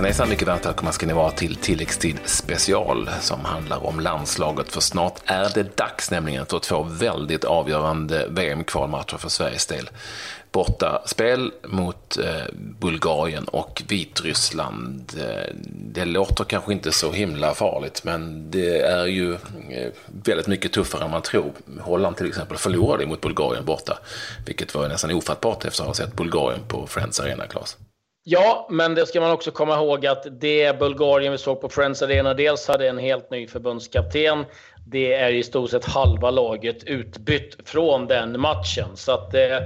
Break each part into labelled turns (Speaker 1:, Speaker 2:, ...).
Speaker 1: Hejsan hejsan, mycket varmt välkomna ska ni vara till tilläggstid special som handlar om landslaget. För snart är det dags nämligen för två väldigt avgörande VM-kvalmatcher för Sveriges del. Borta spel mot eh, Bulgarien och Vitryssland. Eh, det låter kanske inte så himla farligt men det är ju eh, väldigt mycket tuffare än man tror. Holland till exempel förlorade mot Bulgarien borta, vilket var nästan ofattbart efter att ha sett Bulgarien på Friends Arena, Claes.
Speaker 2: Ja, men det ska man också komma ihåg att det Bulgarien vi såg på Friends Arena dels hade en helt ny förbundskapten. Det är i stort sett halva laget utbytt från den matchen. Så att eh,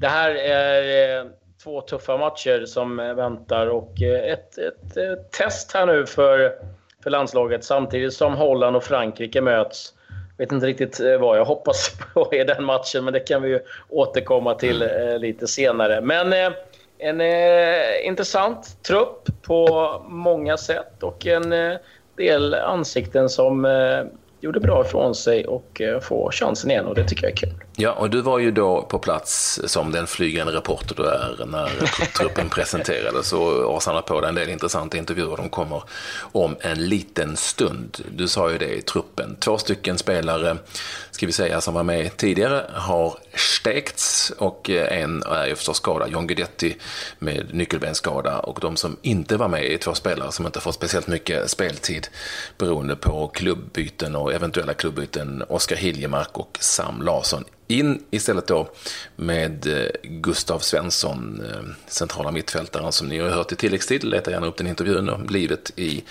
Speaker 2: det här är eh, två tuffa matcher som eh, väntar och eh, ett, ett, ett, test här nu för, för landslaget samtidigt som Holland och Frankrike möts. Jag vet inte riktigt eh, vad jag hoppas på i den matchen, men det kan vi ju återkomma till lite senare. Men en eh, intressant trupp på många sätt och en eh, del ansikten som eh, gjorde bra ifrån sig och eh, chansen igen och det tycker jag är kul.
Speaker 1: Ja, och du var ju då på plats som den flygande reporter du är när truppen presenterades och avsannade på dig en del intressanta intervjuer. De kommer om en liten stund. Du sa ju det i truppen. Två stycken spelare, ska vi säga, som var med tidigare har stekts och en är ju förstås skadad, John Guidetti med nyckelbensskada och de som inte var med är två spelare som inte fått speciellt mycket speltid beroende på klubbyten och eventuella klubbyten, Oskar Hiljemark och Sam Larsson in istället då med eh, Gustav Svensson, eh, centrala mittfältaren som ni har hört i tilläggstid. Leta gärna upp den intervjun om livet i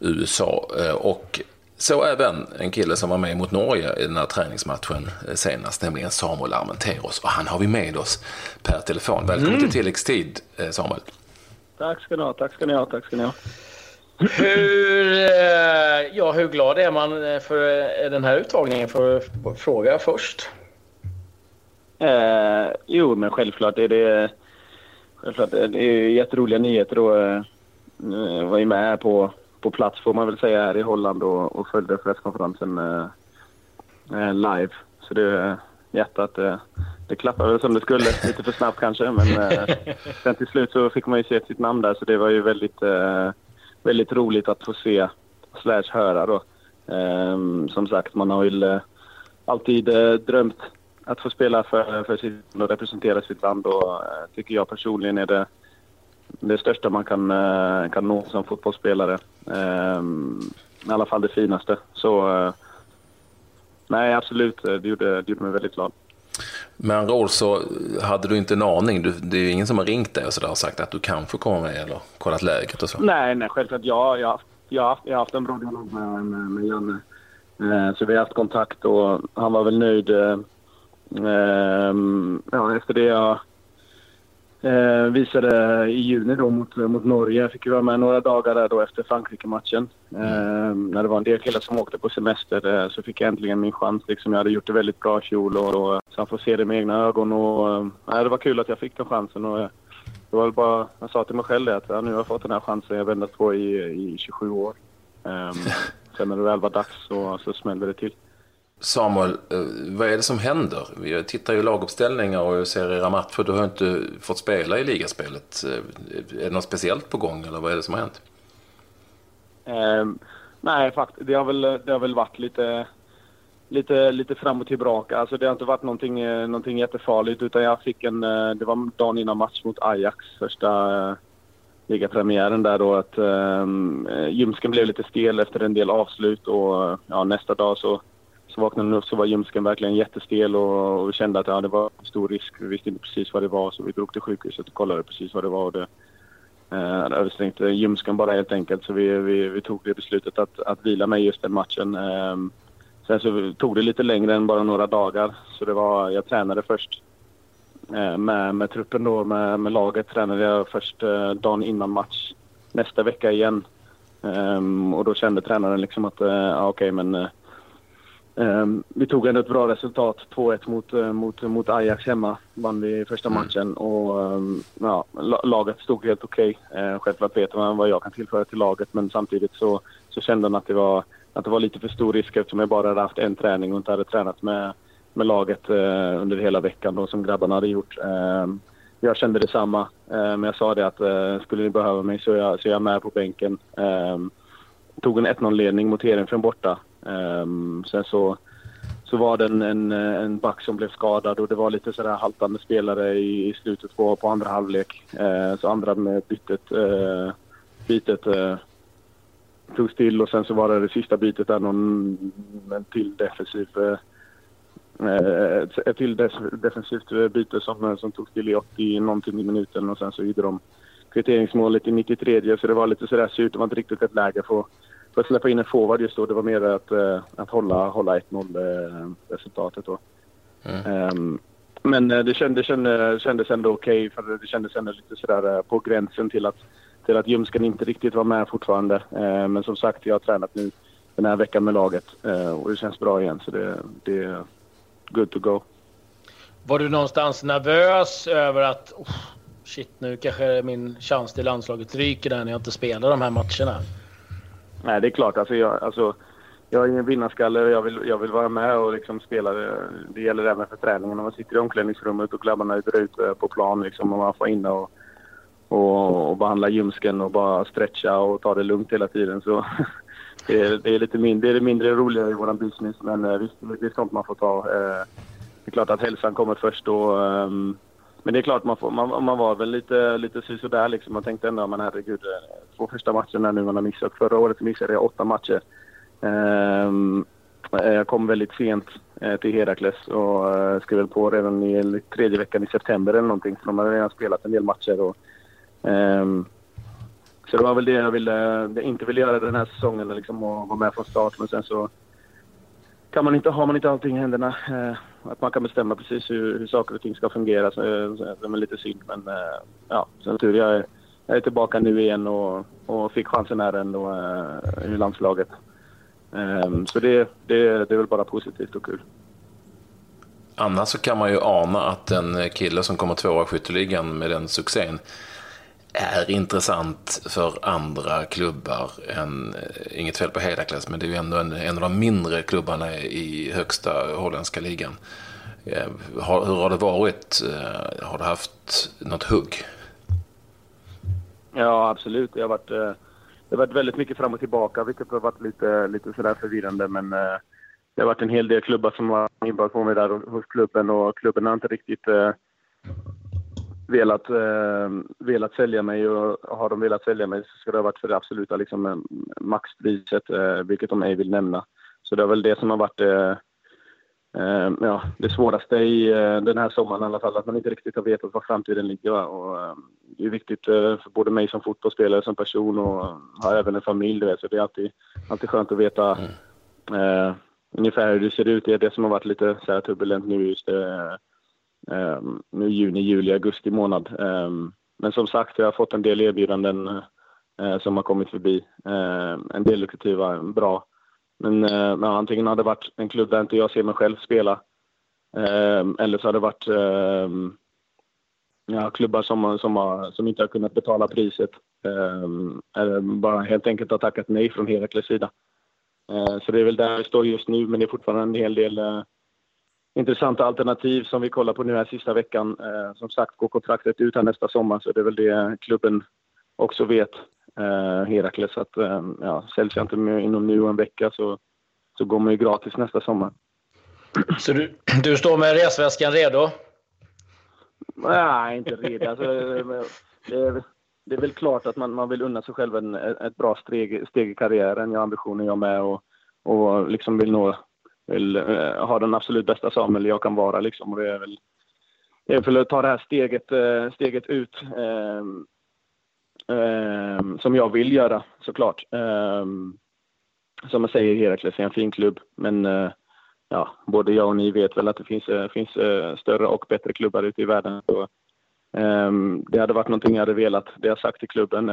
Speaker 1: USA. Eh, och så även en kille som var med mot Norge i den här träningsmatchen senast, nämligen Samuel Armenteros. Och han har vi med oss per telefon. Välkommen mm. till tilläggstid, Samuel.
Speaker 3: Tack ska ni ha, tack ska ni ha, tack ska ni ha.
Speaker 2: Hur, ja, hur glad är man för den här uttagningen? För att fråga först.
Speaker 3: Eh, jo, men självklart är det, självklart är det jätteroliga nyheter. Då, eh, var ju med på, på plats får man väl säga här i Holland och, och följde presskonferensen eh, eh live. Så det hjärtat, eh, det klappade väl som det skulle. Lite för snabbt kanske, men eh, sen till slut så fick man ju se sitt namn där så det var ju väldigt, eh, väldigt roligt att få se slash höra då. Eh, som sagt, man har ju alltid drömt att få spela för, för sitt land och representera sitt land och eh, tycker jag personligen är det, det största man kan, eh, kan nå som fotbollsspelare. Ehm, I alla fall det finaste. Så eh, nej, absolut, det gjorde, det gjorde mig väldigt glad.
Speaker 1: Med andra ord så hade du inte en aning. Du, det är ju ingen som har ringt dig och, så där och sagt att du kan få komma med eller kollat läget och så?
Speaker 3: Nej, nej självklart. Jag, jag, jag, jag har haft en bra dialog med, med, med Janne. Så vi har haft kontakt och han var väl nöjd ja, efter det jag eh, visade i juni då mot, mot Norge. Jag fick ju vara med några dagar där då efter Frankrike-matchen. Eh, när det var en del killar som åkte på semester eh, så fick jag äntligen min chans. Liksom, jag hade gjort det väldigt bra i fjol och, och så han får se det med egna ögon. Och, eh, det var kul att jag fick den chansen. Och, eh, det var bara, jag sa till mig själv att ja, nu har jag fått den här chansen jag väntat på i, i 27 år. Um, sen när det väl var dags så, så smällde det till.
Speaker 1: Samuel, eh, vad är det som händer? Jag tittar ju laguppställningar och jag ser era matcher. Du har inte fått spela i ligaspelet. Eh, är det något speciellt på gång eller vad är det som har hänt?
Speaker 3: Eh, nej, fakt Det har väl, det har väl varit lite, lite, lite fram och tillbaka. Alltså, det har inte varit någonting, eh, någonting jättefarligt utan jag fick en... Det var dagen innan match mot Ajax, första ligapremiären där då att ehm, eh, ljumsken blev lite stel efter en del avslut och ja, nästa dag så så vaknade jag upp så var ljumsken verkligen jättestel och, och vi kände att ja, det var stor risk. Vi visste inte precis vad det var så vi drog till sjukhuset och kollade precis vad det var. Och det, eh, översträngte ljumsken bara helt enkelt så vi, vi, vi tog det beslutet att, att vila mig just den matchen. Eh, sen så tog det lite längre än bara några dagar så det var, jag tränade först eh, med, med truppen då, med, med laget tränade jag först eh, dagen innan match nästa vecka igen. Ehm, och då kände tränaren liksom att, uh, okej okay, men eh, Um, vi tog ändå ett bra resultat, 2-1 mot, uh, mot, mot Ajax hemma. Vann vi första mm. matchen och um, ja, laget stod helt okej. Okay. Uh, självklart vet man vad jag kan tillföra till laget men samtidigt så, så kände man att det, var, att det var lite för stor risk eftersom jag bara hade haft en träning och inte hade tränat med, med laget uh, under hela veckan då, som grabbarna hade gjort. jag kände detsamma. Eh, men jag sa det att eh, skulle ni behöva mig så är jag, så är jag med på bänken. Eh, tog en 1-0-ledning mot Heerenveen borta. Um, sen så, så var det en, en, en back som blev skadad och det var lite sådär haltande spelare i, i slutet på, på andra halvlek. Uh, så andra med bytet, uh, bytet eh, uh, tog still och sen så var det det sista bytet där någon en till defensiv eh, ett till defensivt byte som, som tog till i 80 någonting i minuten och sen så gjorde de kvitteringsmålet i 93 så det var lite sådär surt. Det var inte riktigt ett läge för för att släppa in en forward just då. Det var mer att, uh, att hålla, hålla 1-0 uh, eh, resultatet då. Mm. Um, men uh, det, kände, kände, kändes ändå okej okay, för det kändes ändå lite sådär på gränsen till att, till att Ljumsken inte riktigt var med fortfarande. men som sagt, jag har tränat nu den här veckan med laget och det känns bra igen så det, det är good to go.
Speaker 2: Var du någonstans nervös över att oh, shit nu kanske min chans till landslaget ryker där när jag inte spelar de här matcherna?
Speaker 3: Nej, det är klart. Alltså, jag, alltså, jag är ingen vinnarskalle och jag vill, jag vill vara med och liksom spela. Det gäller även för träningen. När man sitter i omklädningsrummet och grabbarna är ute på plan liksom, och man får in och, och, och behandla ljumsken och bara stretcha och ta det lugnt hela tiden. Så det, är, det, är lite mindre, det är mindre roligare i vår business, men eh, visst, det är sånt man får ta. Eh, det är klart att hälsan kommer först och ehm, men det är klart, man, får, man, man var väl lite, lite sådär liksom. Man tänkte ändå, men herregud, eh, två första matcherna nu man har missat. Förra året missade jag åtta matcher. Ehm, eh, jag kom väldigt sent eh, till Herakles och eh, skrev på redan i tredje veckan i september eller någonting. För de hade redan spelat en del matcher. Och, um, så det var väl det jag ville, jag inte ville göra den här säsongen, liksom, och vara med från start. Men sen så kan man inte, har man inte allting i händerna. Eh, att man kan bestämma precis hur, hur saker och ting ska fungera. Så, så, det är lite synd. Men eh, ja, sen tur jag är, jag är tillbaka nu igen och, och fick chansen här ändå eh, i landslaget. Ehm, så det, det, det är väl bara positivt och kul.
Speaker 1: Annars så kan man ju ana att en kille som kommer tvåa i skytteligan med den succén är intressant för andra klubbar än, eh, inget fel på Hedaklass, men det är ju ändå en, en av de mindre klubbarna i högsta holländska ligan. Ehm, har, hur har det varit? Eh, har du haft något hugg?
Speaker 3: Ja, absolut. Det har varit, eh, det har varit väldigt mycket fram och tillbaka, vilket har varit lite, lite sådär förvirrande. Men eh, det har varit en hel del klubbar som har inbjudit på mig där hos klubben och klubben har inte riktigt eh, velat, eh, velat sälja mig och har de velat sälja mig så ska det ha varit för det absoluta liksom, maxpriset, eh, vilket de ej vill nämna. Så det är väl det som har varit eh ja, det svåraste i eh, den här sommaren i alla fall, att man inte riktigt har vetat var framtiden ligger. Och, eh, det är viktigt för både mig som fotbollsspelare, som person och har även en familj. Vet, så det är alltid, alltid skönt att veta mm. ungefär hur det ser ut. Det är det som har varit lite så här turbulent nu just um, nu juni, juli, augusti månad. Um, men som sagt, jag har fått en del erbjudanden uh, som har kommit förbi. En del lukrativa, bra. Men, eh, men antingen har det varit en klubb där inte jag ser mig själv spela ehm, eller så har det varit ehm, ja, klubbar som, som, har, som inte har kunnat betala priset. Ehm, eller bara helt enkelt har tackat nej från Herakles sida. Eh, så det är väl där vi står just nu, men det är fortfarande en hel del eh, intressanta alternativ som vi kollar på nu här sista veckan. Eh, som sagt, går kontraktet ut här nästa sommar så det är väl det klubben också vet, eh, Herakles. Att eh, ja, säljs jag inte inom nu och en vecka så, så går man ju gratis nästa sommar.
Speaker 2: Så du, du står med resväskan redo?
Speaker 3: Nej, inte redo. Alltså, det, är, det är väl klart att man, man vill unna sig själv en, ett bra steg, steg i karriären. Jag har ambitioner jag med och, och liksom vill nå vill eh, ha den absolut bästa Samuel jag kan vara. Liksom. Och det är väl det är för att ta det här steget, eh, steget ut eh, som jag vill göra såklart. Eh, som jag säger, Herakles är en fin klubb, men eh, ja, både jag och ni vet väl att det finns, finns större och bättre klubbar ute i världen. Så, det hade varit någonting jag hade velat, det jag sagt till klubben.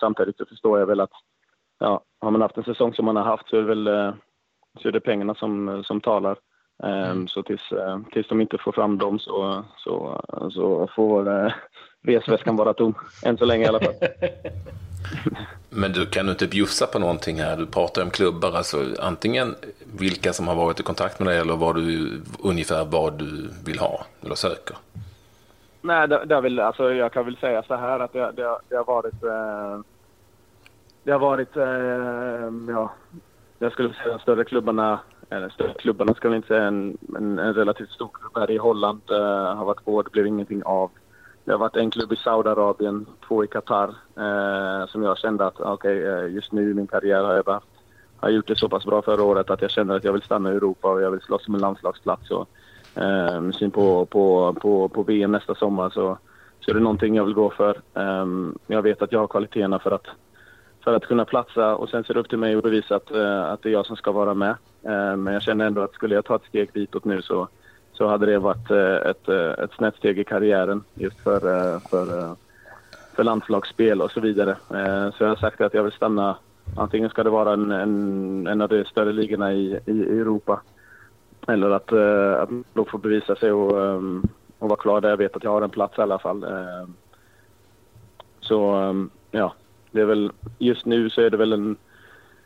Speaker 3: samtidigt så förstår jag väl att ja, har man haft en säsong som man har haft så är det väl så är det pengarna som, som talar. Ehm, mm. Så tills, eh, tills de inte får fram dem så, så, så får eh, resväskan vara tom. Än så länge i alla fall.
Speaker 1: Men du kan du inte bjussa på någonting här? Du pratar om klubbar, alltså antingen vilka som har varit i kontakt med dig eller vad du, ungefär vad du vill ha eller söker.
Speaker 3: Nej, det, det väl, alltså, jag kan väl säga så här att det, det, det har varit... Eh, det har varit, eh, ja, jag skulle säga de större klubbarna, eller större klubbarna ska vi inte säga, en, en, en relativt stor klubb här i Holland eh, har varit på, det blev ingenting av. Det har varit en klubb i Saudiarabien, två i Qatar, eh, som jag kände att okej, okay, just nu i min karriär har jag, bara, har gjort det så pass bra förra året att jag känner att jag vill stanna i Europa och jag vill slåss om en landslagsplats. Och, eh, med syn på, på, på, på VM nästa sommar så, så är det någonting jag vill gå för. Eh, jag vet att jag har kvaliteterna för att, för att kunna platsa och sen ser det upp till mig att bevisa att, eh, att det är jag som ska vara med. Eh, men jag känner ändå att skulle jag ta ett steg ditåt nu så, så hade det varit eh, ett, eh, ett snett steg i karriären just för, eh, för, för landslagsspel och så vidare. Så jag har sagt att jag vill stanna Antingen ska det vara en, en, en av de större ligorna i, i Europa eller att, att då få bevisa sig och, och vara klar där jag vet att jag har en plats i alla fall. Så ja, det är väl just nu så är det väl en,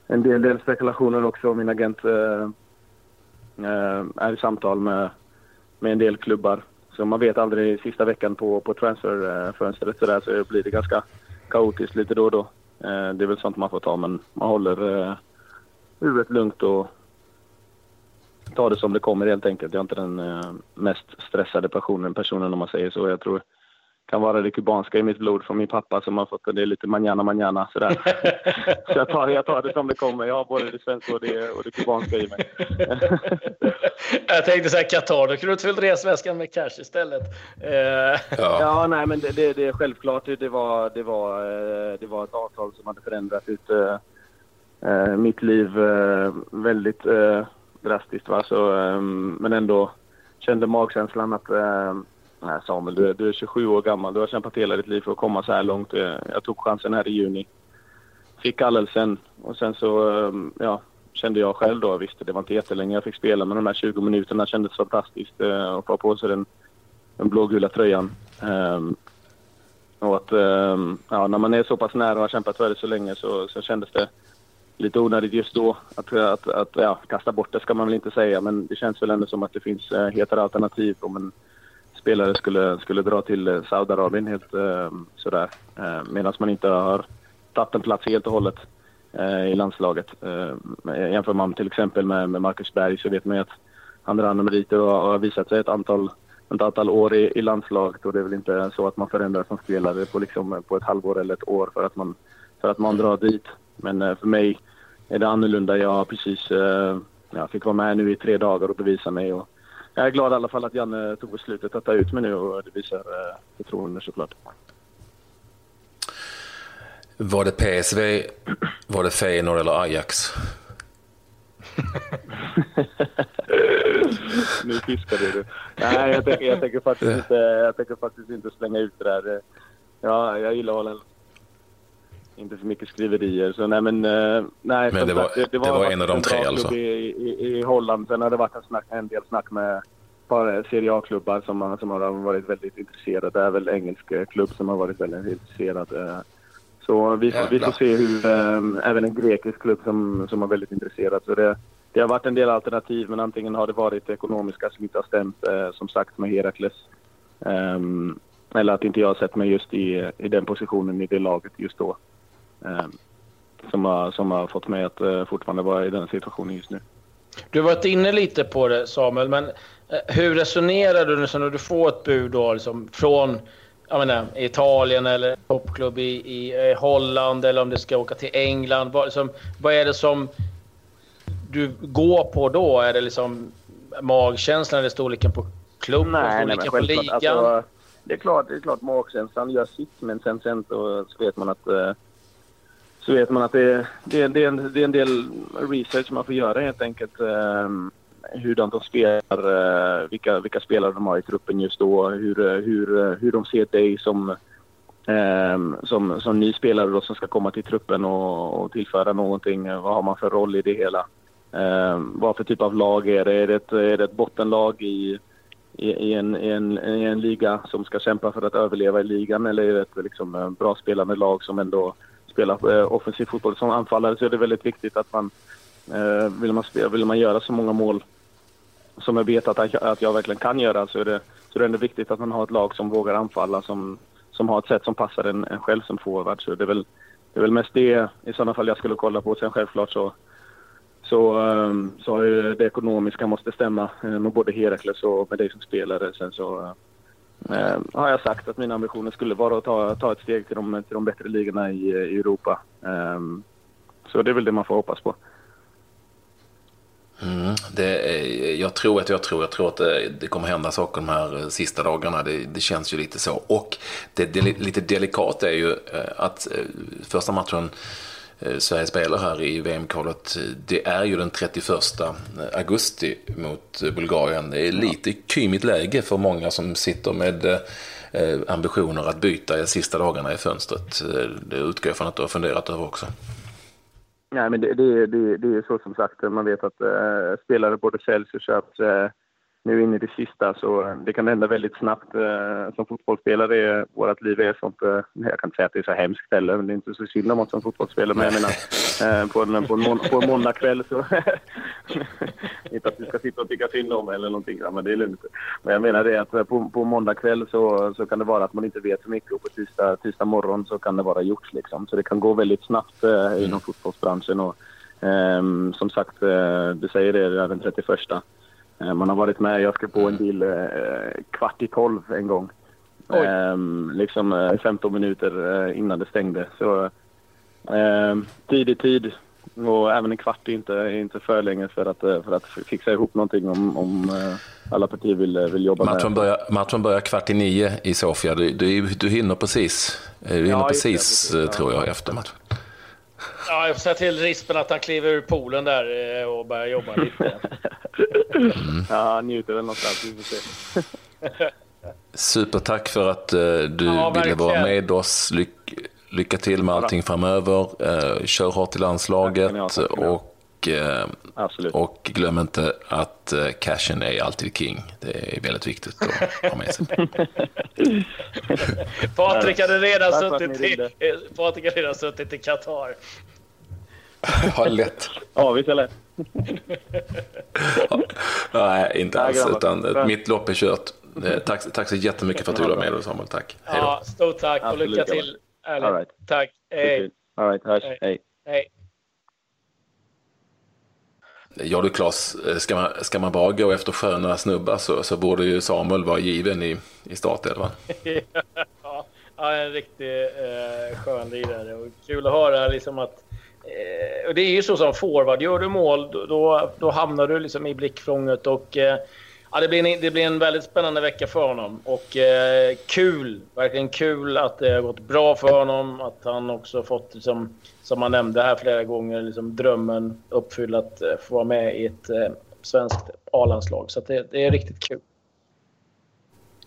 Speaker 3: en del, del spekulationer också. Min agent är i samtal med, med en del klubbar. Så man vet aldrig sista veckan på, på transferfönstret så, där, så blir det ganska kaotiskt lite då och då. Eh, det är väl sånt man får ta men man håller eh, huvudet lugnt och tar det som det kommer helt enkelt. Jag är inte den eh, mest stressade personen, personen om man säger så. Jag tror kan vara det kubanska i mitt blod från min pappa som har fått det lite manana manana sådär. så jag tar, jag tar det som det kommer. Jag har både det svenska och det, och det kubanska i mig.
Speaker 2: jag tänkte säga Qatar, då kunde du fylla resväskan med cash istället.
Speaker 3: Eh. ja. ja, nej men det, det, det är självklart. Det var, det, var, eh, det var ett avtal som hade förändrat ut äh, mitt liv väldigt drastiskt. Va? Så, um, men ändå kände magkänslan att uh, nej Samuel, du, du, är 27 år gammal. Du har kämpat hela ditt liv för att komma så här långt. Eh, jag tog chansen här i juni. Fick kallelsen och sen så ehm, ja, kände jag själv då, visst det var inte jättelänge jag fick spela men de här 20 minuterna kändes fantastiskt eh, att få på sig den, den blågula tröjan. Um, och att um, ja, när man är så pass nära och har kämpat för det så länge så, så kändes det lite onödigt just då. Att, att, att ja, kasta bort det ska man väl inte säga, men det känns väl ändå som att det finns eh, hetare alternativ Och men, spelare skulle, skulle dra till eh, Saudiarabien helt eh, sådär. Eh, Medan man inte har tagit en plats helt och hållet eh, i landslaget. Eh, jämför man till exempel med, med Marcus Berg så vet man ju att han drar meriter och har visat sig ett antal ett antal år i, i landslaget och det är väl inte så att man förändras som spelare på, liksom, eh, på ett halvår eller ett år för att man, för att man drar dit. Men eh, för mig är det annorlunda. Jag precis eh, jag fick vara med nu i tre dagar och bevisa mig. Och jag är glad i alla fall att Janne tog beslutet att ta ut mig nu och det visar eh, förtroende såklart.
Speaker 1: Var det PSV, var det Feyenoord eller Ajax?
Speaker 3: nu fiskar du. Nej, jag tänker, jag tänker, faktiskt inte, jag tänker faktiskt inte slänga ut det där. Ja, jag gillar att hålla inte för mycket skriverier. Så nej, men, uh, nej,
Speaker 1: men det, var, det, det, var, det var en av de tre alltså?
Speaker 3: I, i, I Holland. Sen har det varit en, snack, en del snack med bara Serie A-klubbar som, som har varit väldigt intresserade. Det är väl engelsk eh, klubb som har varit väldigt intresserad. Uh, så vi, vi får se hur, um, även en grekisk klubb som, som är väldigt intresserad. Så det, det har varit en del alternativ, men antingen har det varit ekonomiska som inte har stämt, uh, som sagt med Herakles. Um, eller att inte jag har sett mig just i, i den positionen i det laget just då. Eh, som, har, som har fått mig att eh, fortfarande vara i den situationen just nu.
Speaker 2: Du har varit inne lite på det Samuel, men eh, hur resonerar du när du får ett bud då, liksom, från jag menar, Italien eller toppklubb i, i, Holland eller om du ska åka till England? Vad, liksom, vad är det som du går på då? Är det liksom magkänslan eller storleken på klubben?
Speaker 3: Nej, storleken nej, på ligan? Alltså, det, är klart, det är klart magkänslan gör sitt, men sen, sen så vet man att så vet man att det är, det det är, en, det är en del research man får göra helt enkelt. Eh, hur de spelar, eh, vilka, vilka spelare de har i truppen just då, hur, hur, hur de ser dig som, eh, som, som ny spelare då som ska komma till truppen och, och tillföra någonting. Vad har man för roll i det hela? Eh, vad för typ av lag är det? Är det ett, är det ett bottenlag i, i, i, en, i, en, i en liga som ska kämpa för att överleva i ligan eller är det ett liksom, bra spelande lag som ändå spela eh, offensiv fotboll som anfallare så är det väldigt viktigt att man eh, vill man, spela, vill man göra så många mål som jag vet att, att jag verkligen kan göra så är det, så det ändå viktigt att man har ett lag som vågar anfalla, som, som har ett sätt som passar en, en själv som forward. Så det är, väl, det är väl mest det i sådana fall jag skulle kolla på. Sen självklart så, så, eh, så har ju det ekonomiska måste stämma med både Herakles och med dig som spelare. Sen så eh, har jag sagt att mina ambitioner skulle vara att ta, ta ett steg till de, till de bättre ligorna i, i Europa. Eh, så det är väl det man får hoppas på.
Speaker 1: Mm, det är, jag tror att jag tror, jag tror att det, det, kommer hända saker de här eh, sista dagarna. Det, det känns ju lite så. Och det, det lite delikat är ju eh, att första matchen Sverige spelar här i VM-kvalet, det är ju den 31 augusti mot Bulgarien. Det är lite kymigt läge för många som sitter med ambitioner att byta i sista dagarna i fönstret. Det utgår jag från att du har funderat över också.
Speaker 3: Nej, men det, det, det, det är så som sagt. Man vet att äh, spelare både säljs och köps. Äh, nu in i det sista så eh, det kan hända väldigt snabbt. Eh, som fotbollsspelare, vårt liv är sånt, eh, jag kan inte säga att det är så hemskt heller, men det är inte så synd om oss som fotbollsspelare. Men jag menar, på en, på en, mån, på en måndagkväll så... inte att vi ska sitta och tycka synd om eller någonting, men det är lugnt. Men jag menar det att på, på måndagkväll så, så kan det vara att man inte vet så mycket och på tisdag, tisdag morgon så kan det vara gjort liksom. Så det kan gå väldigt snabbt inom fotbollsbranschen och Um, som sagt, uh, du säger det, det är den 31. Eh, man har varit med, jag skrev på en bil eh, kvart i tolv en gång. Eh, liksom 15 minuter eh, innan det stängde. Så eh, tid i tid och även en kvart är inte, är inte för länge för att, för att fixa ihop någonting om, om alla partier vill, vill jobba
Speaker 1: matchen
Speaker 3: med.
Speaker 1: Börjar, matchen börjar kvart i nio i Sofia. Du, du, du hinner precis, du hinner ja, precis, det, tror jag, efter matchen.
Speaker 2: Ja, jag får säga till Rispen att han kliver ur poolen där och börjar jobba lite.
Speaker 3: Mm. Ja, han njuter väl någonstans. Vi får se.
Speaker 1: Supertack för att uh, du ja, ville vara med oss. Ly lycka till med allting framöver. Uh, kör hårt i landslaget. Tack, tack, och, uh, och glöm inte att uh, cashen är alltid king. Det är väldigt viktigt att ha med sig.
Speaker 2: Patrik hade redan suttit i Qatar.
Speaker 1: Ja, lätt.
Speaker 3: Ja, visst är lätt.
Speaker 1: Nej, inte alls. Utan mitt lopp är kört. Eh, tack, tack så jättemycket för att du var med Samuel. Tack.
Speaker 2: Hej Ja, stort tack och lycka till. All right. Tack.
Speaker 3: Hej. All right, hörs. Hej. Hej.
Speaker 1: Ja du Claes, eh, ska man, ska man bara gå efter sköna snubbar så, så borde ju Samuel vara given i, i startelvan.
Speaker 2: ja, en riktig eh, skön lirare och kul att höra liksom att Eh, Eh, och det är ju så som forward, gör du mål då, då hamnar du liksom i blickfånget och eh, ja, det, blir en, det blir en väldigt spännande vecka för honom. Och eh, kul, verkligen kul att det har gått bra för honom. Att han också fått, liksom, som han nämnde här flera gånger, liksom, drömmen uppfylld att eh, få vara med i ett eh, svenskt A-landslag. Så det, det är riktigt kul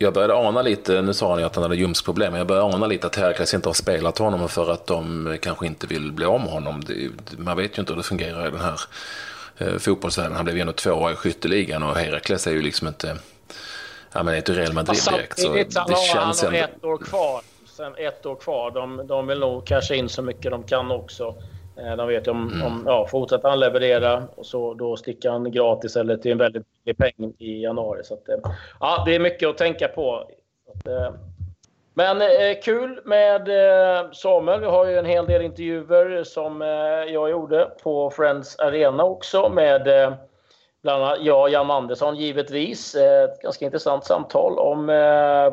Speaker 1: jag började ana lite, nu sa han ju att han hade ljumskproblem, men jag började ana lite att Heracles inte har spelat honom för att de kanske inte vill bli om honom. Man vet ju inte hur det fungerar i den här eh, fotbollsvärlden. Han blev ju ändå tvåa i skytteligan och Herakles är ju liksom inte, ja men det är inte Real Madrid direkt. Så
Speaker 2: det känns han har ett år kvar. Sen ett år kvar. De, de vill nog casha in så mycket de kan också. Eh, de vet ju om, mm. om ja, fortsätter han leverera och så då sticker han gratis eller till en väldigt billig peng i januari. Så att, eh, ja, det är mycket att tänka på. Att, eh, men eh, kul med eh, Samuel. Vi har ju en hel del intervjuer som eh, jag gjorde på Friends Arena också med bland annat jag och Jan Andersson givetvis. Ett ganska intressant samtal om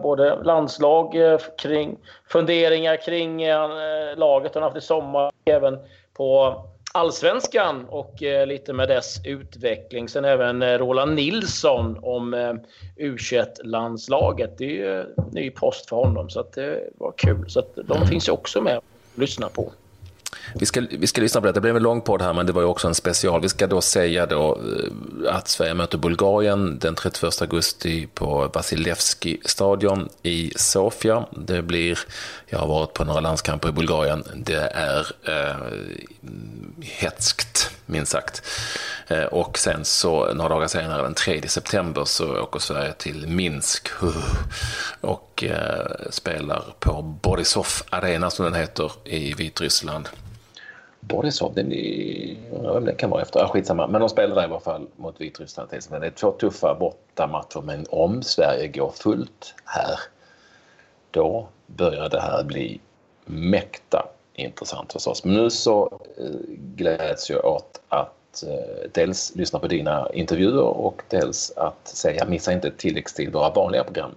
Speaker 2: både landslag, kring funderingar kring laget han haft i sommar, även på allsvenskan och eh, lite med dess utveckling. Sen även eh, Roland Nilsson om eh, U21-landslaget. Det är ju ny post för honom, så att det var kul. Så att de mm. finns ju också med att lyssna på.
Speaker 1: Vi ska, vi ska lyssna på det. Det blev en lång podd här, men det var ju också en special. Vi ska då säga då eh, att Sverige möter Bulgarien den 31 augusti på Vasilevski stadion i Sofia. Det blir, jag har varit på några landskamper i Bulgarien, det är eh, hetskt, minst sagt. Eh, och sen så några dagar senare, den 3 september, så åker Sverige till Minsk och eh, spelar på Borisov Arena, som den heter, i Vitryssland. Borisov, den är, det kan vara efter, ja, skitsamma. Men de spelade i alla fall mot Vitryssland. Det är två tuffa bortamatcher men om Sverige går fullt här då börjar det här bli mäkta intressant förstås. Men nu så eh, gläds jag åt att eh, dels lyssna på dina intervjuer och dels att säga missa inte tilläggstid våra vanliga program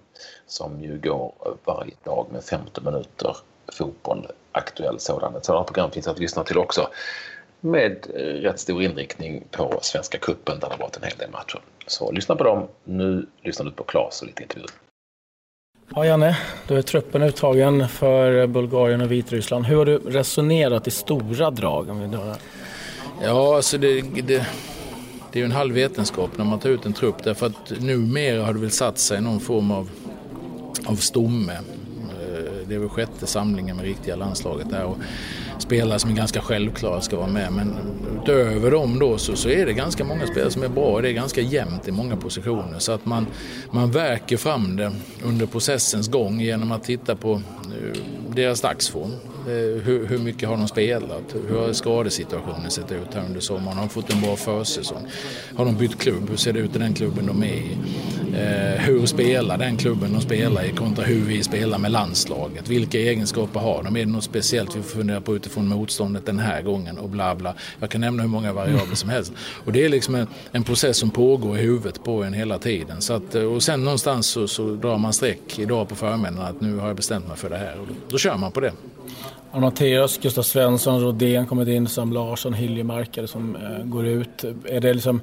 Speaker 1: som ju går varje dag med 15 minuter fotboll, aktuell sådan. Ett sådant program finns att lyssna till också med eh, rätt stor inriktning på Svenska Kuppen där det varit en hel del matcher. Så lyssna på dem. Nu lyssnar du på Klas och lite intervjuer.
Speaker 4: Ja, Janne, då är truppen uttagen för Bulgarien och Vitryssland. Hur har du resonerat i stora drag?
Speaker 5: Ja, alltså det, det, det är ju en halv vetenskap när man tar ut en trupp därför att numera har det väl satt sig någon form av, av stomme. Eh, det är väl sjätte samlingen med riktiga landslaget där. Och spelare som är ganska självklara ska vara med. Men utöver dem då så, så är det ganska många spelare som är bra. Det är ganska jämnt i många positioner. Så att man, man verkar fram det under processens gång genom att titta på eh, deras dagsform. Eh, hur, hur, mycket har de spelat? Hur har skadesituationen sett ut här under sommaren? Har de fått en bra försäsong? Har de bytt klubb? Hur ser det ut i den klubben de är i? Eh, hur spelar den klubben de spelar i kontra hur vi spelar med landslaget? Vilka egenskaper har de? Är det något speciellt vi får fundera på utifrån motståndet den här gången? Och bla bla. Jag kan nämna hur många variabler som helst. Och det är liksom en, en process som pågår i huvudet på en hela tiden. Så att, eh, och sen någonstans så, så drar man streck idag på förmiddagen att nu har jag bestämt mig för det här. Och då, då kör man på det.
Speaker 4: Matteus, Gustav Svensson, Rodén kommit in, Sam Larsson, Hiljemark som eh, går ut. Är det, liksom,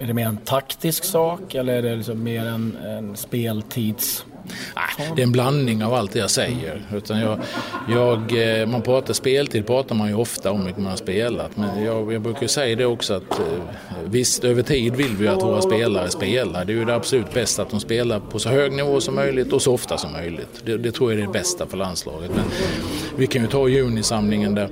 Speaker 4: är det mer en taktisk sak eller är det liksom mer en, en speltids
Speaker 5: Nej, det är en blandning av allt det jag säger. Utan jag, jag, eh, man pratar speltid pratar man ju ofta om hur mycket man har spelat. Men jag, jag brukar säga det också att eh, visst, över tid vill vi att våra spelare spelar. Det är ju det absolut bästa att de spelar på så hög nivå som möjligt och så ofta som möjligt. Det, det tror jag är det bästa för landslaget. Men vi kan ju ta junisamlingen där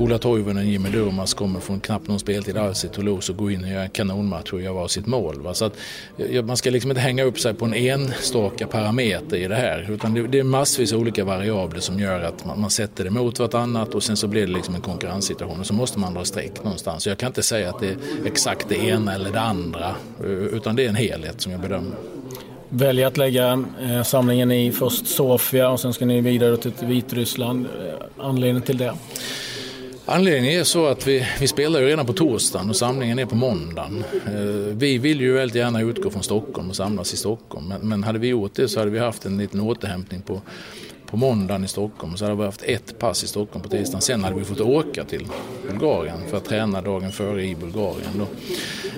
Speaker 5: Ola Toivonen och Jimmy Durmaz kommer från knappt någon speltid alls i Toulouse och går in och gör en kanonmatch och göra sitt mål. Va? Så att, eh, man ska liksom inte hänga upp sig på en enstaka parameter i det här. Utan det, det är massvis av olika variabler som gör att man, man, sätter det mot vartannat och sen så blir det liksom en konkurrenssituation och så måste man dra streck någonstans. Jag kan inte säga att det är exakt det ena eller det andra eh, utan det är en helhet som jag bedömer
Speaker 4: välja att lägga eh, samlingen i först Sofia och sen ska ni vidare till Vitryssland. Anledningen till det?
Speaker 5: Anledningen är så att vi, vi spelar ju redan på torsdagen och samlingen är på måndagen. Eh, vi vill ju väldigt gärna utgå från Stockholm och samlas i Stockholm. Men, men hade vi gjort det så hade vi haft en liten återhämtning på, på måndagen i Stockholm. Så hade vi haft ett pass i Stockholm på tisdagen. Sen hade vi fått åka till Bulgarien för att träna dagen före i Bulgarien. Då.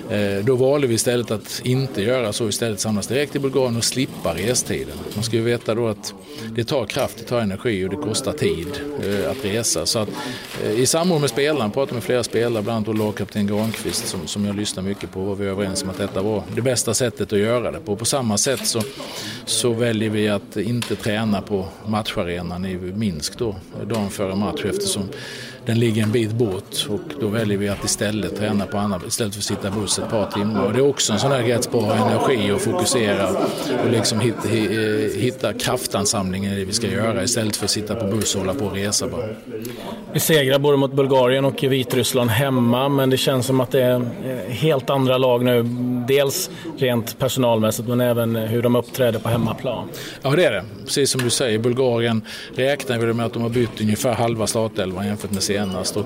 Speaker 5: Eh, då valde vi istället att inte göra så, istället samlas direkt i Bulgarien och slippa restiden. Man ska ju veta då att det tar kraft, det tar energi och det kostar tid eh, att resa. Så att, eh, I samråd med spelarna, pratade med flera spelare, bland annat lagkapten Granqvist som, som jag lyssnar mycket på, var vi överens om att detta var det bästa sättet att göra det på. På samma sätt så, så väljer vi att inte träna på matcharenan i Minsk då, dagen före match eftersom den ligger en bit bort och då väljer vi att istället träna på annat istället för att sitta i buss ett par timmar. Och det är också en sån här rätt spara energi och fokusera och liksom hitta, hitta kraftansamlingen i det vi ska göra istället för att sitta på buss och hålla på och resa bara.
Speaker 4: Vi segrar både mot Bulgarien och Vitryssland hemma men det känns som att det är helt andra lag nu. Dels rent personalmässigt men även hur de uppträder på hemmaplan.
Speaker 5: Ja det är det. Precis som du säger, Bulgarien räknar vi med att de har bytt ungefär halva startelvan jämfört med senast. Och,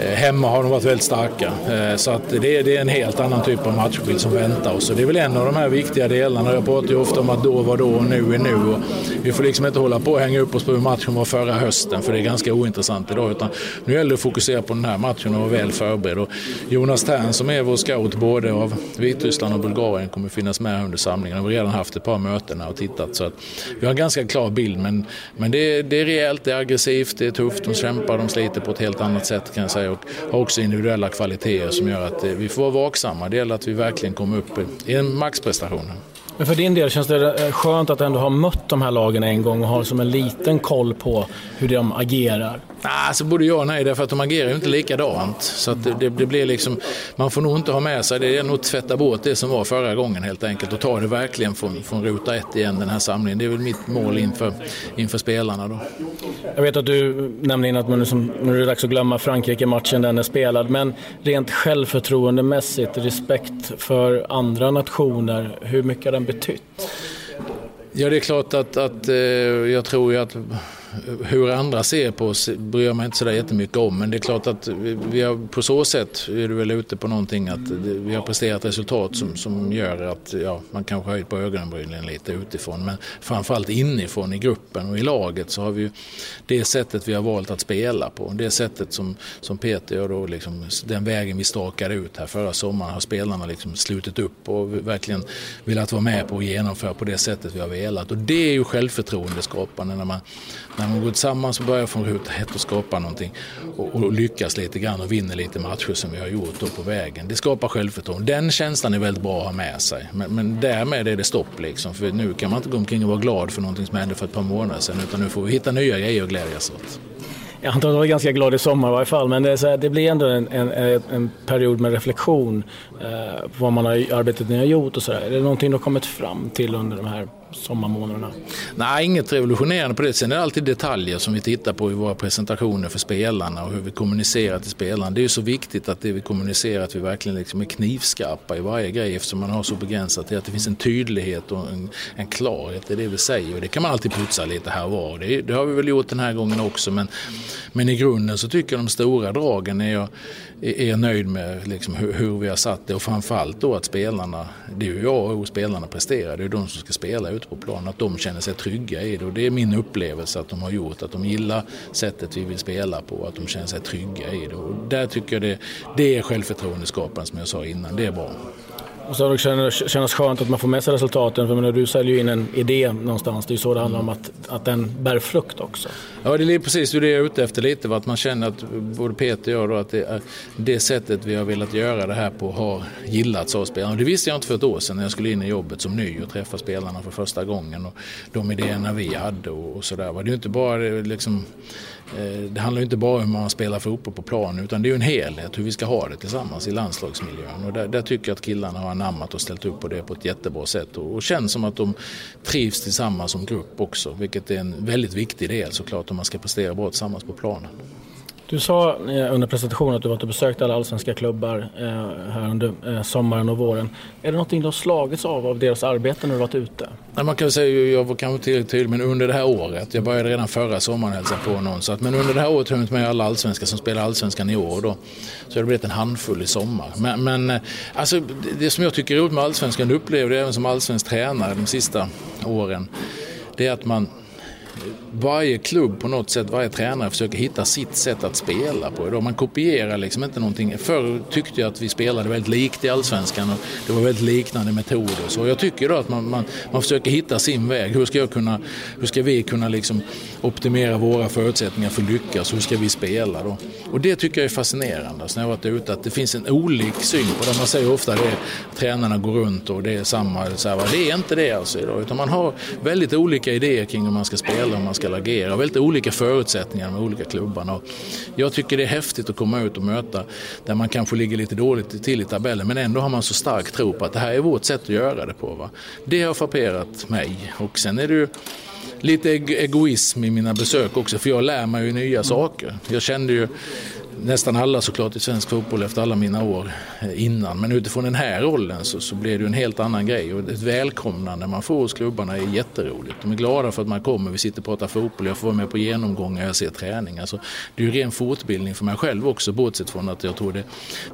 Speaker 5: eh, hemma har de varit väldigt starka. Eh, så att det, är en helt annan typ av matchbild som väntar oss. Och det är väl en av de här viktiga delarna. Jag pratar ju ofta om att då var då och nu är nu. Och vi får liksom inte hålla på och hänga upp oss på hur matchen var förra hösten för det är ganska ointressant idag. Utan nu gäller det att fokusera på den här matchen och vara väl förberedd. Och Jonas Tern som är vår scout både av Vitryssland och Bulgarien kommer finnas med under samlingen. Vi har redan haft ett par möten och tittat så att vi har en ganska klar bild. Men, men det, det är rejält, det är aggressivt, det är tufft, de kämpar, de sliter på ett helt annat sätt kan jag säga och har också individuella kvaliteter som gör att eh, vi får vara vaksamma. Det gäller att vi verkligen kommer upp i en maxprestation.
Speaker 4: Men för din del känns det eh, skönt att ändå ha mött de här lagen en gång och ha som en liten koll på hur de agerar?
Speaker 5: Alltså både ja och nej, därför att de agerar ju inte likadant. Så att det, det, blir liksom, man får nog inte ha med sig, det är nog tvätta bort det som var förra gången helt enkelt och ta det verkligen från, från ruta ett igen den här samlingen. Det är väl mitt mål inför, inför spelarna då.
Speaker 4: Jag vet att du nämnde innan att man liksom, nu är det dags att glömma Frankrike-matchen, den är spelad. Men rent självförtroendemässigt, respekt för andra nationer, hur mycket har den betytt?
Speaker 5: Ja, det är klart att, att eh, jag tror ju att hur andra ser på oss bryr jag mig inte sådär jättemycket om. Men det är klart att vi har, på så sätt är du väl ute på någonting att vi har presterat resultat som, som gör att ja, man kanske höjt på ögonbrynen lite utifrån. Men framförallt inifrån i gruppen och i laget så har vi ju det sättet vi har valt att spela på. Det sättet som, som Peter och då liksom, den vägen vi stakade ut här förra sommaren har spelarna liksom slutit upp och verkligen velat vara med på och genomföra på det sättet vi har velat. Och det är ju självförtroendeskapande när man, när man går tillsammans och börjar från ruta ett och skapar någonting och, och, lyckas lite grann och vinner lite matcher som vi har gjort då på vägen. Det skapar självförtroende. Den känslan är väldigt bra att ha med sig. Men, men därmed är det stopp liksom. För nu kan man inte gå omkring och vara glad för någonting som hände för ett par månader sedan utan nu får vi hitta nya grejer att glädjas åt.
Speaker 4: Jag antar att du var ganska glad i sommar i varje fall, men det, här, det blir ändå en, en, en, period med reflektion eh, på vad man har, arbetet ni har gjort och sådär. Är det någonting du har kommit fram till under de här sommarmånaderna?
Speaker 5: Nej, inget revolutionerande på det. Sen är det alltid detaljer som vi tittar på i våra presentationer för spelarna och hur vi kommunicerar till spelarna. Det är ju så viktigt att det vi kommunicerar, att vi verkligen liksom är knivskarpa i varje grej eftersom man har så begränsat till att det finns en tydlighet och en, en klarhet i det vi säger. Och det kan man alltid putsa lite här och var. Det, det, har vi väl gjort den här gången också. Men, men i grunden så tycker jag de stora dragen är jag är nöjd med liksom hur, hur, vi har satt det och framförallt då att spelarna, det är ju jag och spelarna presterar, det är de som ska spela på plan, att de känner sig trygga i det och det är min upplevelse att de har gjort, att de gillar sättet vi vill spela på, att de känner sig trygga i det och där tycker jag det, det är självförtroendeskapande som jag sa innan, det är bra.
Speaker 4: Och sen känns det skönt att man får med sig resultaten. För menar, du säljer ju in en idé någonstans. Det är ju så det handlar om att, att den bär frukt också.
Speaker 5: Ja, det är precis det jag är ute efter lite. Att man känner att både Peter och jag då, att det, är det sättet vi har velat göra det här på har gillats av spelarna. Och det visste jag inte för ett år sedan när jag skulle in i jobbet som ny och träffa spelarna för första gången. Och de idéerna vi hade och, och sådär. Det är ju inte bara liksom Eh, det handlar inte bara om hur man spelar fotboll på plan utan det är en helhet hur vi ska ha det tillsammans i landslagsmiljön. Och där, där tycker jag att killarna har anammat och ställt upp på det på ett jättebra sätt och, och känns som att de trivs tillsammans som grupp också vilket är en väldigt viktig del såklart om man ska prestera bra tillsammans på planen.
Speaker 4: Du sa eh, under presentationen att du varit och besökt alla allsvenska klubbar eh, här under eh, sommaren och våren. Är det någonting du har slagits av, av deras arbete när du varit ute?
Speaker 5: man kan säga, jag var kanske tillräckligt tydlig, men under det här året, jag började redan förra sommaren hälsa på någon, så att, men under det här året har jag hunnit med alla allsvenska som spelar allsvenskan i år. Då, så har blivit en handfull i sommar. Men, men alltså, det som jag tycker är roligt med allsvenskan, det upplevde jag även som allsvensk tränare de sista åren, det är att man varje klubb på något sätt, varje tränare försöker hitta sitt sätt att spela på. Man kopierar liksom inte någonting. Förr tyckte jag att vi spelade väldigt likt i Allsvenskan och det var väldigt liknande metoder. Så jag tycker då att man, man, man försöker hitta sin väg. Hur ska, jag kunna, hur ska vi kunna liksom optimera våra förutsättningar för att lyckas? Hur ska vi spela då? Och det tycker jag är fascinerande. Så när jag varit ute att det finns en olik syn på det. Man säger ofta att tränarna går runt och det är samma. Så här, det är inte det alltså idag. Utan man har väldigt olika idéer kring hur man ska spela, hur man ska agera. Väldigt olika förutsättningar med olika klubbarna. Och jag tycker det är häftigt att komma ut och möta där man kanske ligger lite dåligt till i tabellen men ändå har man så stark tro på att det här är vårt sätt att göra det på. Va? Det har frapperat mig. Och sen är det ju lite egoism i mina besök också för jag lär mig ju nya saker. Jag kände ju nästan alla såklart i svensk fotboll efter alla mina år eh, innan. Men utifrån den här rollen så, så blir det en helt annan grej. Och ett välkomnande man får hos klubbarna är jätteroligt. De är glada för att man kommer, vi sitter och pratar fotboll, jag får vara med på genomgångar, jag ser träning. Alltså, det är ju ren fortbildning för mig själv också, bortsett från att jag tror det,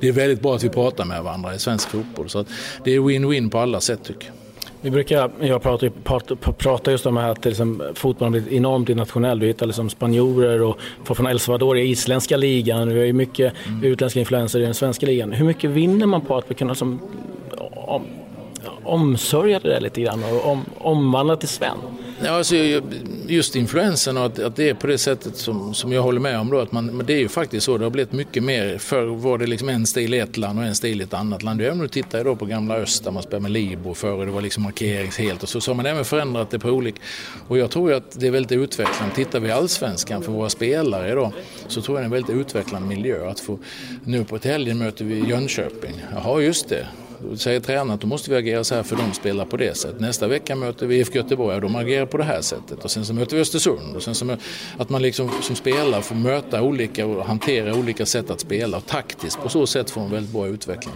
Speaker 5: det är väldigt bra att vi pratar med varandra i svensk fotboll. Så det är win-win på alla sätt tycker jag.
Speaker 4: Vi brukar, jag pratar, pratar, pratar just om att liksom, fotbollen blivit enormt internationell. Du hittar liksom spanjorer och folk från El Salvador i isländska ligan. Vi har ju mycket mm. utländska influenser i den svenska ligan. Hur mycket vinner man på att vi kunna som, om, omsörja det där lite grann och om, omvandla till sven?
Speaker 5: Ja, alltså, just influensen och att, att, det är på det sättet som, som jag håller med om då. Att man, men det är ju faktiskt så, det har blivit mycket mer. Förr var det liksom en stil i ett land och en stil i ett annat land. Även om du tittar idag på gamla öst där man spelade med Libo förr det var liksom markerings helt och så, så har man även förändrat det på olika. Och jag tror ju att det är väldigt utvecklande. Tittar vi allsvenskan för våra spelare då så tror jag det är en väldigt utvecklande miljö. Att få, nu på ett helgen möter vi Jönköping. Jaha, just det. Då säger tränaren att då måste vi agera så här för de spelar på det sättet. Nästa vecka möter vi IFK Göteborg och de agerar på det här sättet. Och sen så möter vi Östersund. Och sen så att man liksom som spelare får möta olika och hantera olika sätt att spela. Och taktiskt på så sätt får en väldigt bra utveckling.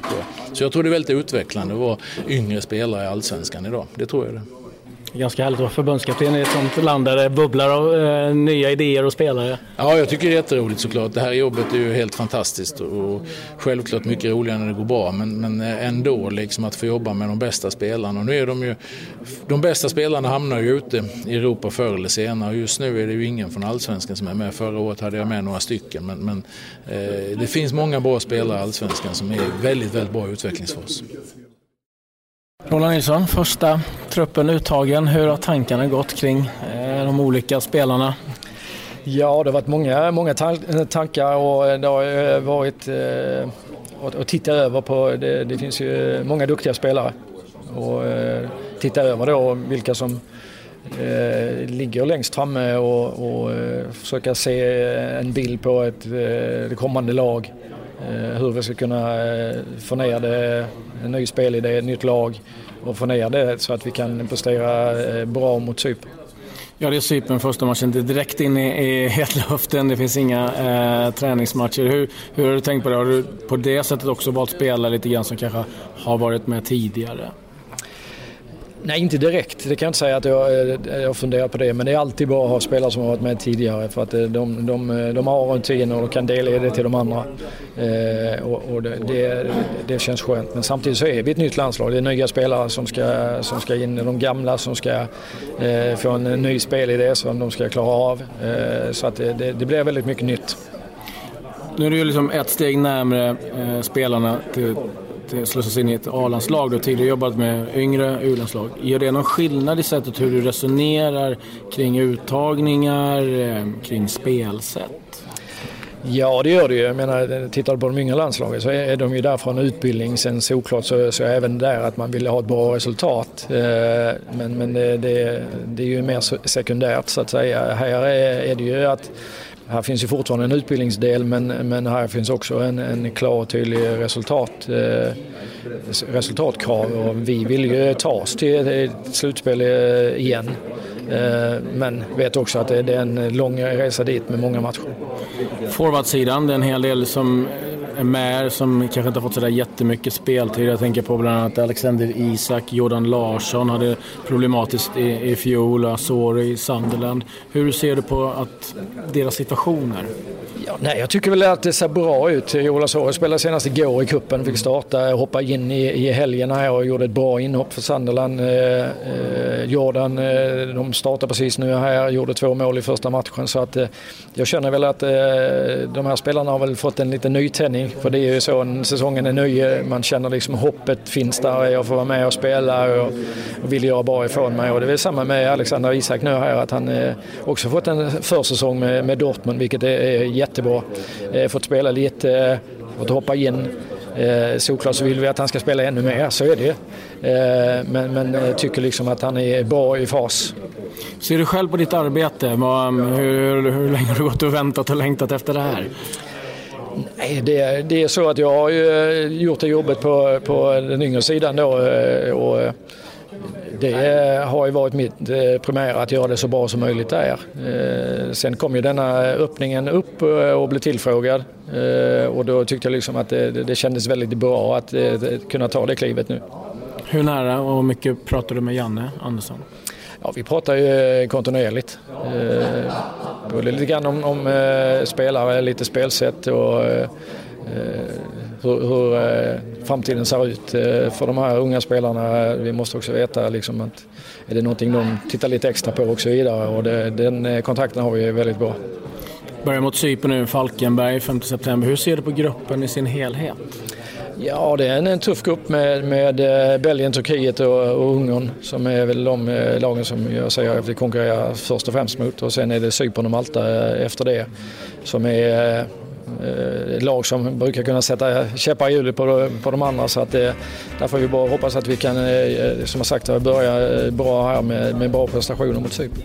Speaker 5: Så jag tror det är väldigt utvecklande att vara yngre spelare i Allsvenskan idag. Det tror jag det
Speaker 4: ganska härligt att vara förbundskapten i ett sånt land där det bubblar av eh, nya idéer och spelare.
Speaker 5: Ja, jag tycker det är jätteroligt såklart. Det här jobbet är ju helt fantastiskt och självklart mycket roligare när det går bra. Men, men eh, ändå liksom att få jobba med de bästa spelarna. Och nu är de ju, de bästa spelarna hamnar ju ute i Europa förr eller senare. Och just nu är det ju ingen från Allsvenskan som är med. Förra året hade jag med några stycken. Men, men eh, det finns många bra spelare i Allsvenskan som är väldigt, väldigt bra utvecklingsfas.
Speaker 4: Roland Nilsson, första truppen uttagen. Hur har tankarna gått kring eh, de olika spelarna?
Speaker 6: Ja, det har varit många, många tankar och eh, det har eh, varit att titta över på, det, det, finns ju många duktiga spelare och titta över då vilka som eh, ligger längst framme och, och försöka se en bild på ett, det kommande lag. Eh, hur vi ska kunna eh, få ner det en ny spelidé, ett nytt lag och få ner det så att vi kan prestera eh, bra mot Cypern.
Speaker 4: Ja, det är Cypern första matchen. Det är direkt in i, i hetluften. Det finns inga eh, träningsmatcher. Hur, hur har du tänkt på det? Har du på det sättet också valt spela lite grann som kanske har varit med tidigare?
Speaker 6: Nej, inte direkt. Det kan jag inte säga att jag, eh, jag funderar på det. Men det är alltid bra att ha spelare som har varit med tidigare för att eh, de, de, eh, de har rutiner och kan delge det till de andra. Eh, och, och det, det, det, känns skönt. Men samtidigt så är vi ett nytt landslag. Det är nya spelare som ska, som ska in. De gamla som ska eh, få en ny spelidé som de ska klara av. Eh, så att det, det, blir väldigt mycket nytt.
Speaker 4: Nu är du liksom ett steg närmre eh, spelarna till Eh, slussas in i ett A-landslag. Du har tidigare jobbat med yngre U-landslag. Gör det någon skillnad i sättet hur du resonerar kring uttagningar, eh, kring spelsätt?
Speaker 6: Ja, det gör det ju. Jag menar, tittar du på de yngre landslagen så är de ju där för en utbildning. Sen såklart så, så är även där att man vill ha ett bra resultat. Eh, men, men det, det, det är ju mer sekundärt så att säga. Här är, är det ju att här finns ju fortfarande en utbildningsdel men, men här finns också en, en klar och tydlig resultat, eh, resultatkrav och vi vill ju ta oss till ett slutspel eh, igen. Eh, men vet också att det är en lång resa dit med många matcher.
Speaker 4: Forwardsidan, det är en hel del som är med som kanske inte har fått sådär jättemycket speltid. Jag tänker på bland annat Alexander Isak, Jordan Larsson hade problematiskt i, i fjol, Asori Sunderland. Hur ser du på att deras situationer?
Speaker 6: Ja, nej, jag tycker väl att det ser bra ut. Joel Asori spelade senast igår i kuppen, fick starta, hoppade in i, i helgen här och gjorde ett bra inhopp för Sunderland. Eh, eh, Jordan, eh, de startade precis nu här, gjorde två mål i första matchen så att eh, jag känner väl att eh, de här spelarna har väl fått en liten nytändning för det är ju så säsongen är ny, man känner liksom hoppet finns där, jag får vara med och spela och, och vill göra bra ifrån mig och det är samma med Alexander Isak nu här att han eh, också fått en försäsong med, med Dortmund vilket är, är jättebra. Eh, fått spela lite, eh, fått hoppa in Eh, såklart så vill vi att han ska spela ännu mer, så är det eh, Men, men eh, tycker liksom att han är bra i fas.
Speaker 4: Ser du själv på ditt arbete? Hur, hur länge har du gått och väntat och längtat efter det här?
Speaker 6: Nej, det, det är så att jag har eh, gjort det jobbet på, på den yngre sidan då. Eh, och eh, det har ju varit mitt primära att göra det så bra som möjligt där. Sen kom ju denna öppningen upp och blev tillfrågad och då tyckte jag liksom att det, det kändes väldigt bra att kunna ta det klivet nu.
Speaker 4: Hur nära och mycket pratar du med Janne Andersson?
Speaker 6: Ja, vi pratar ju eh, kontinuerligt. Eh, både lite grann om, om eh, spelare, lite spelsätt och eh, eh, hur, hur eh, framtiden ser ut eh, för de här unga spelarna. Vi måste också veta liksom att är det någonting de tittar lite extra på och så vidare och det, den eh, kontakten har vi väldigt bra.
Speaker 4: Börjar mot Cypern nu, Falkenberg 5 september. Hur ser du på gruppen i sin helhet?
Speaker 6: Ja, det är en, en tuff grupp med, med eh, Belgien, Turkiet och, och Ungern som är väl de eh, lagen som jag säger att vi konkurrerar först och främst mot. Och sen är det Cypern och Malta eh, efter det som är ett lag som brukar kunna sätta käppar i hjulet på, på de andra. Så att det, där får vi bara hoppas att vi kan, som jag sagt, börja bra här med, med bra prestationer mot Cypern.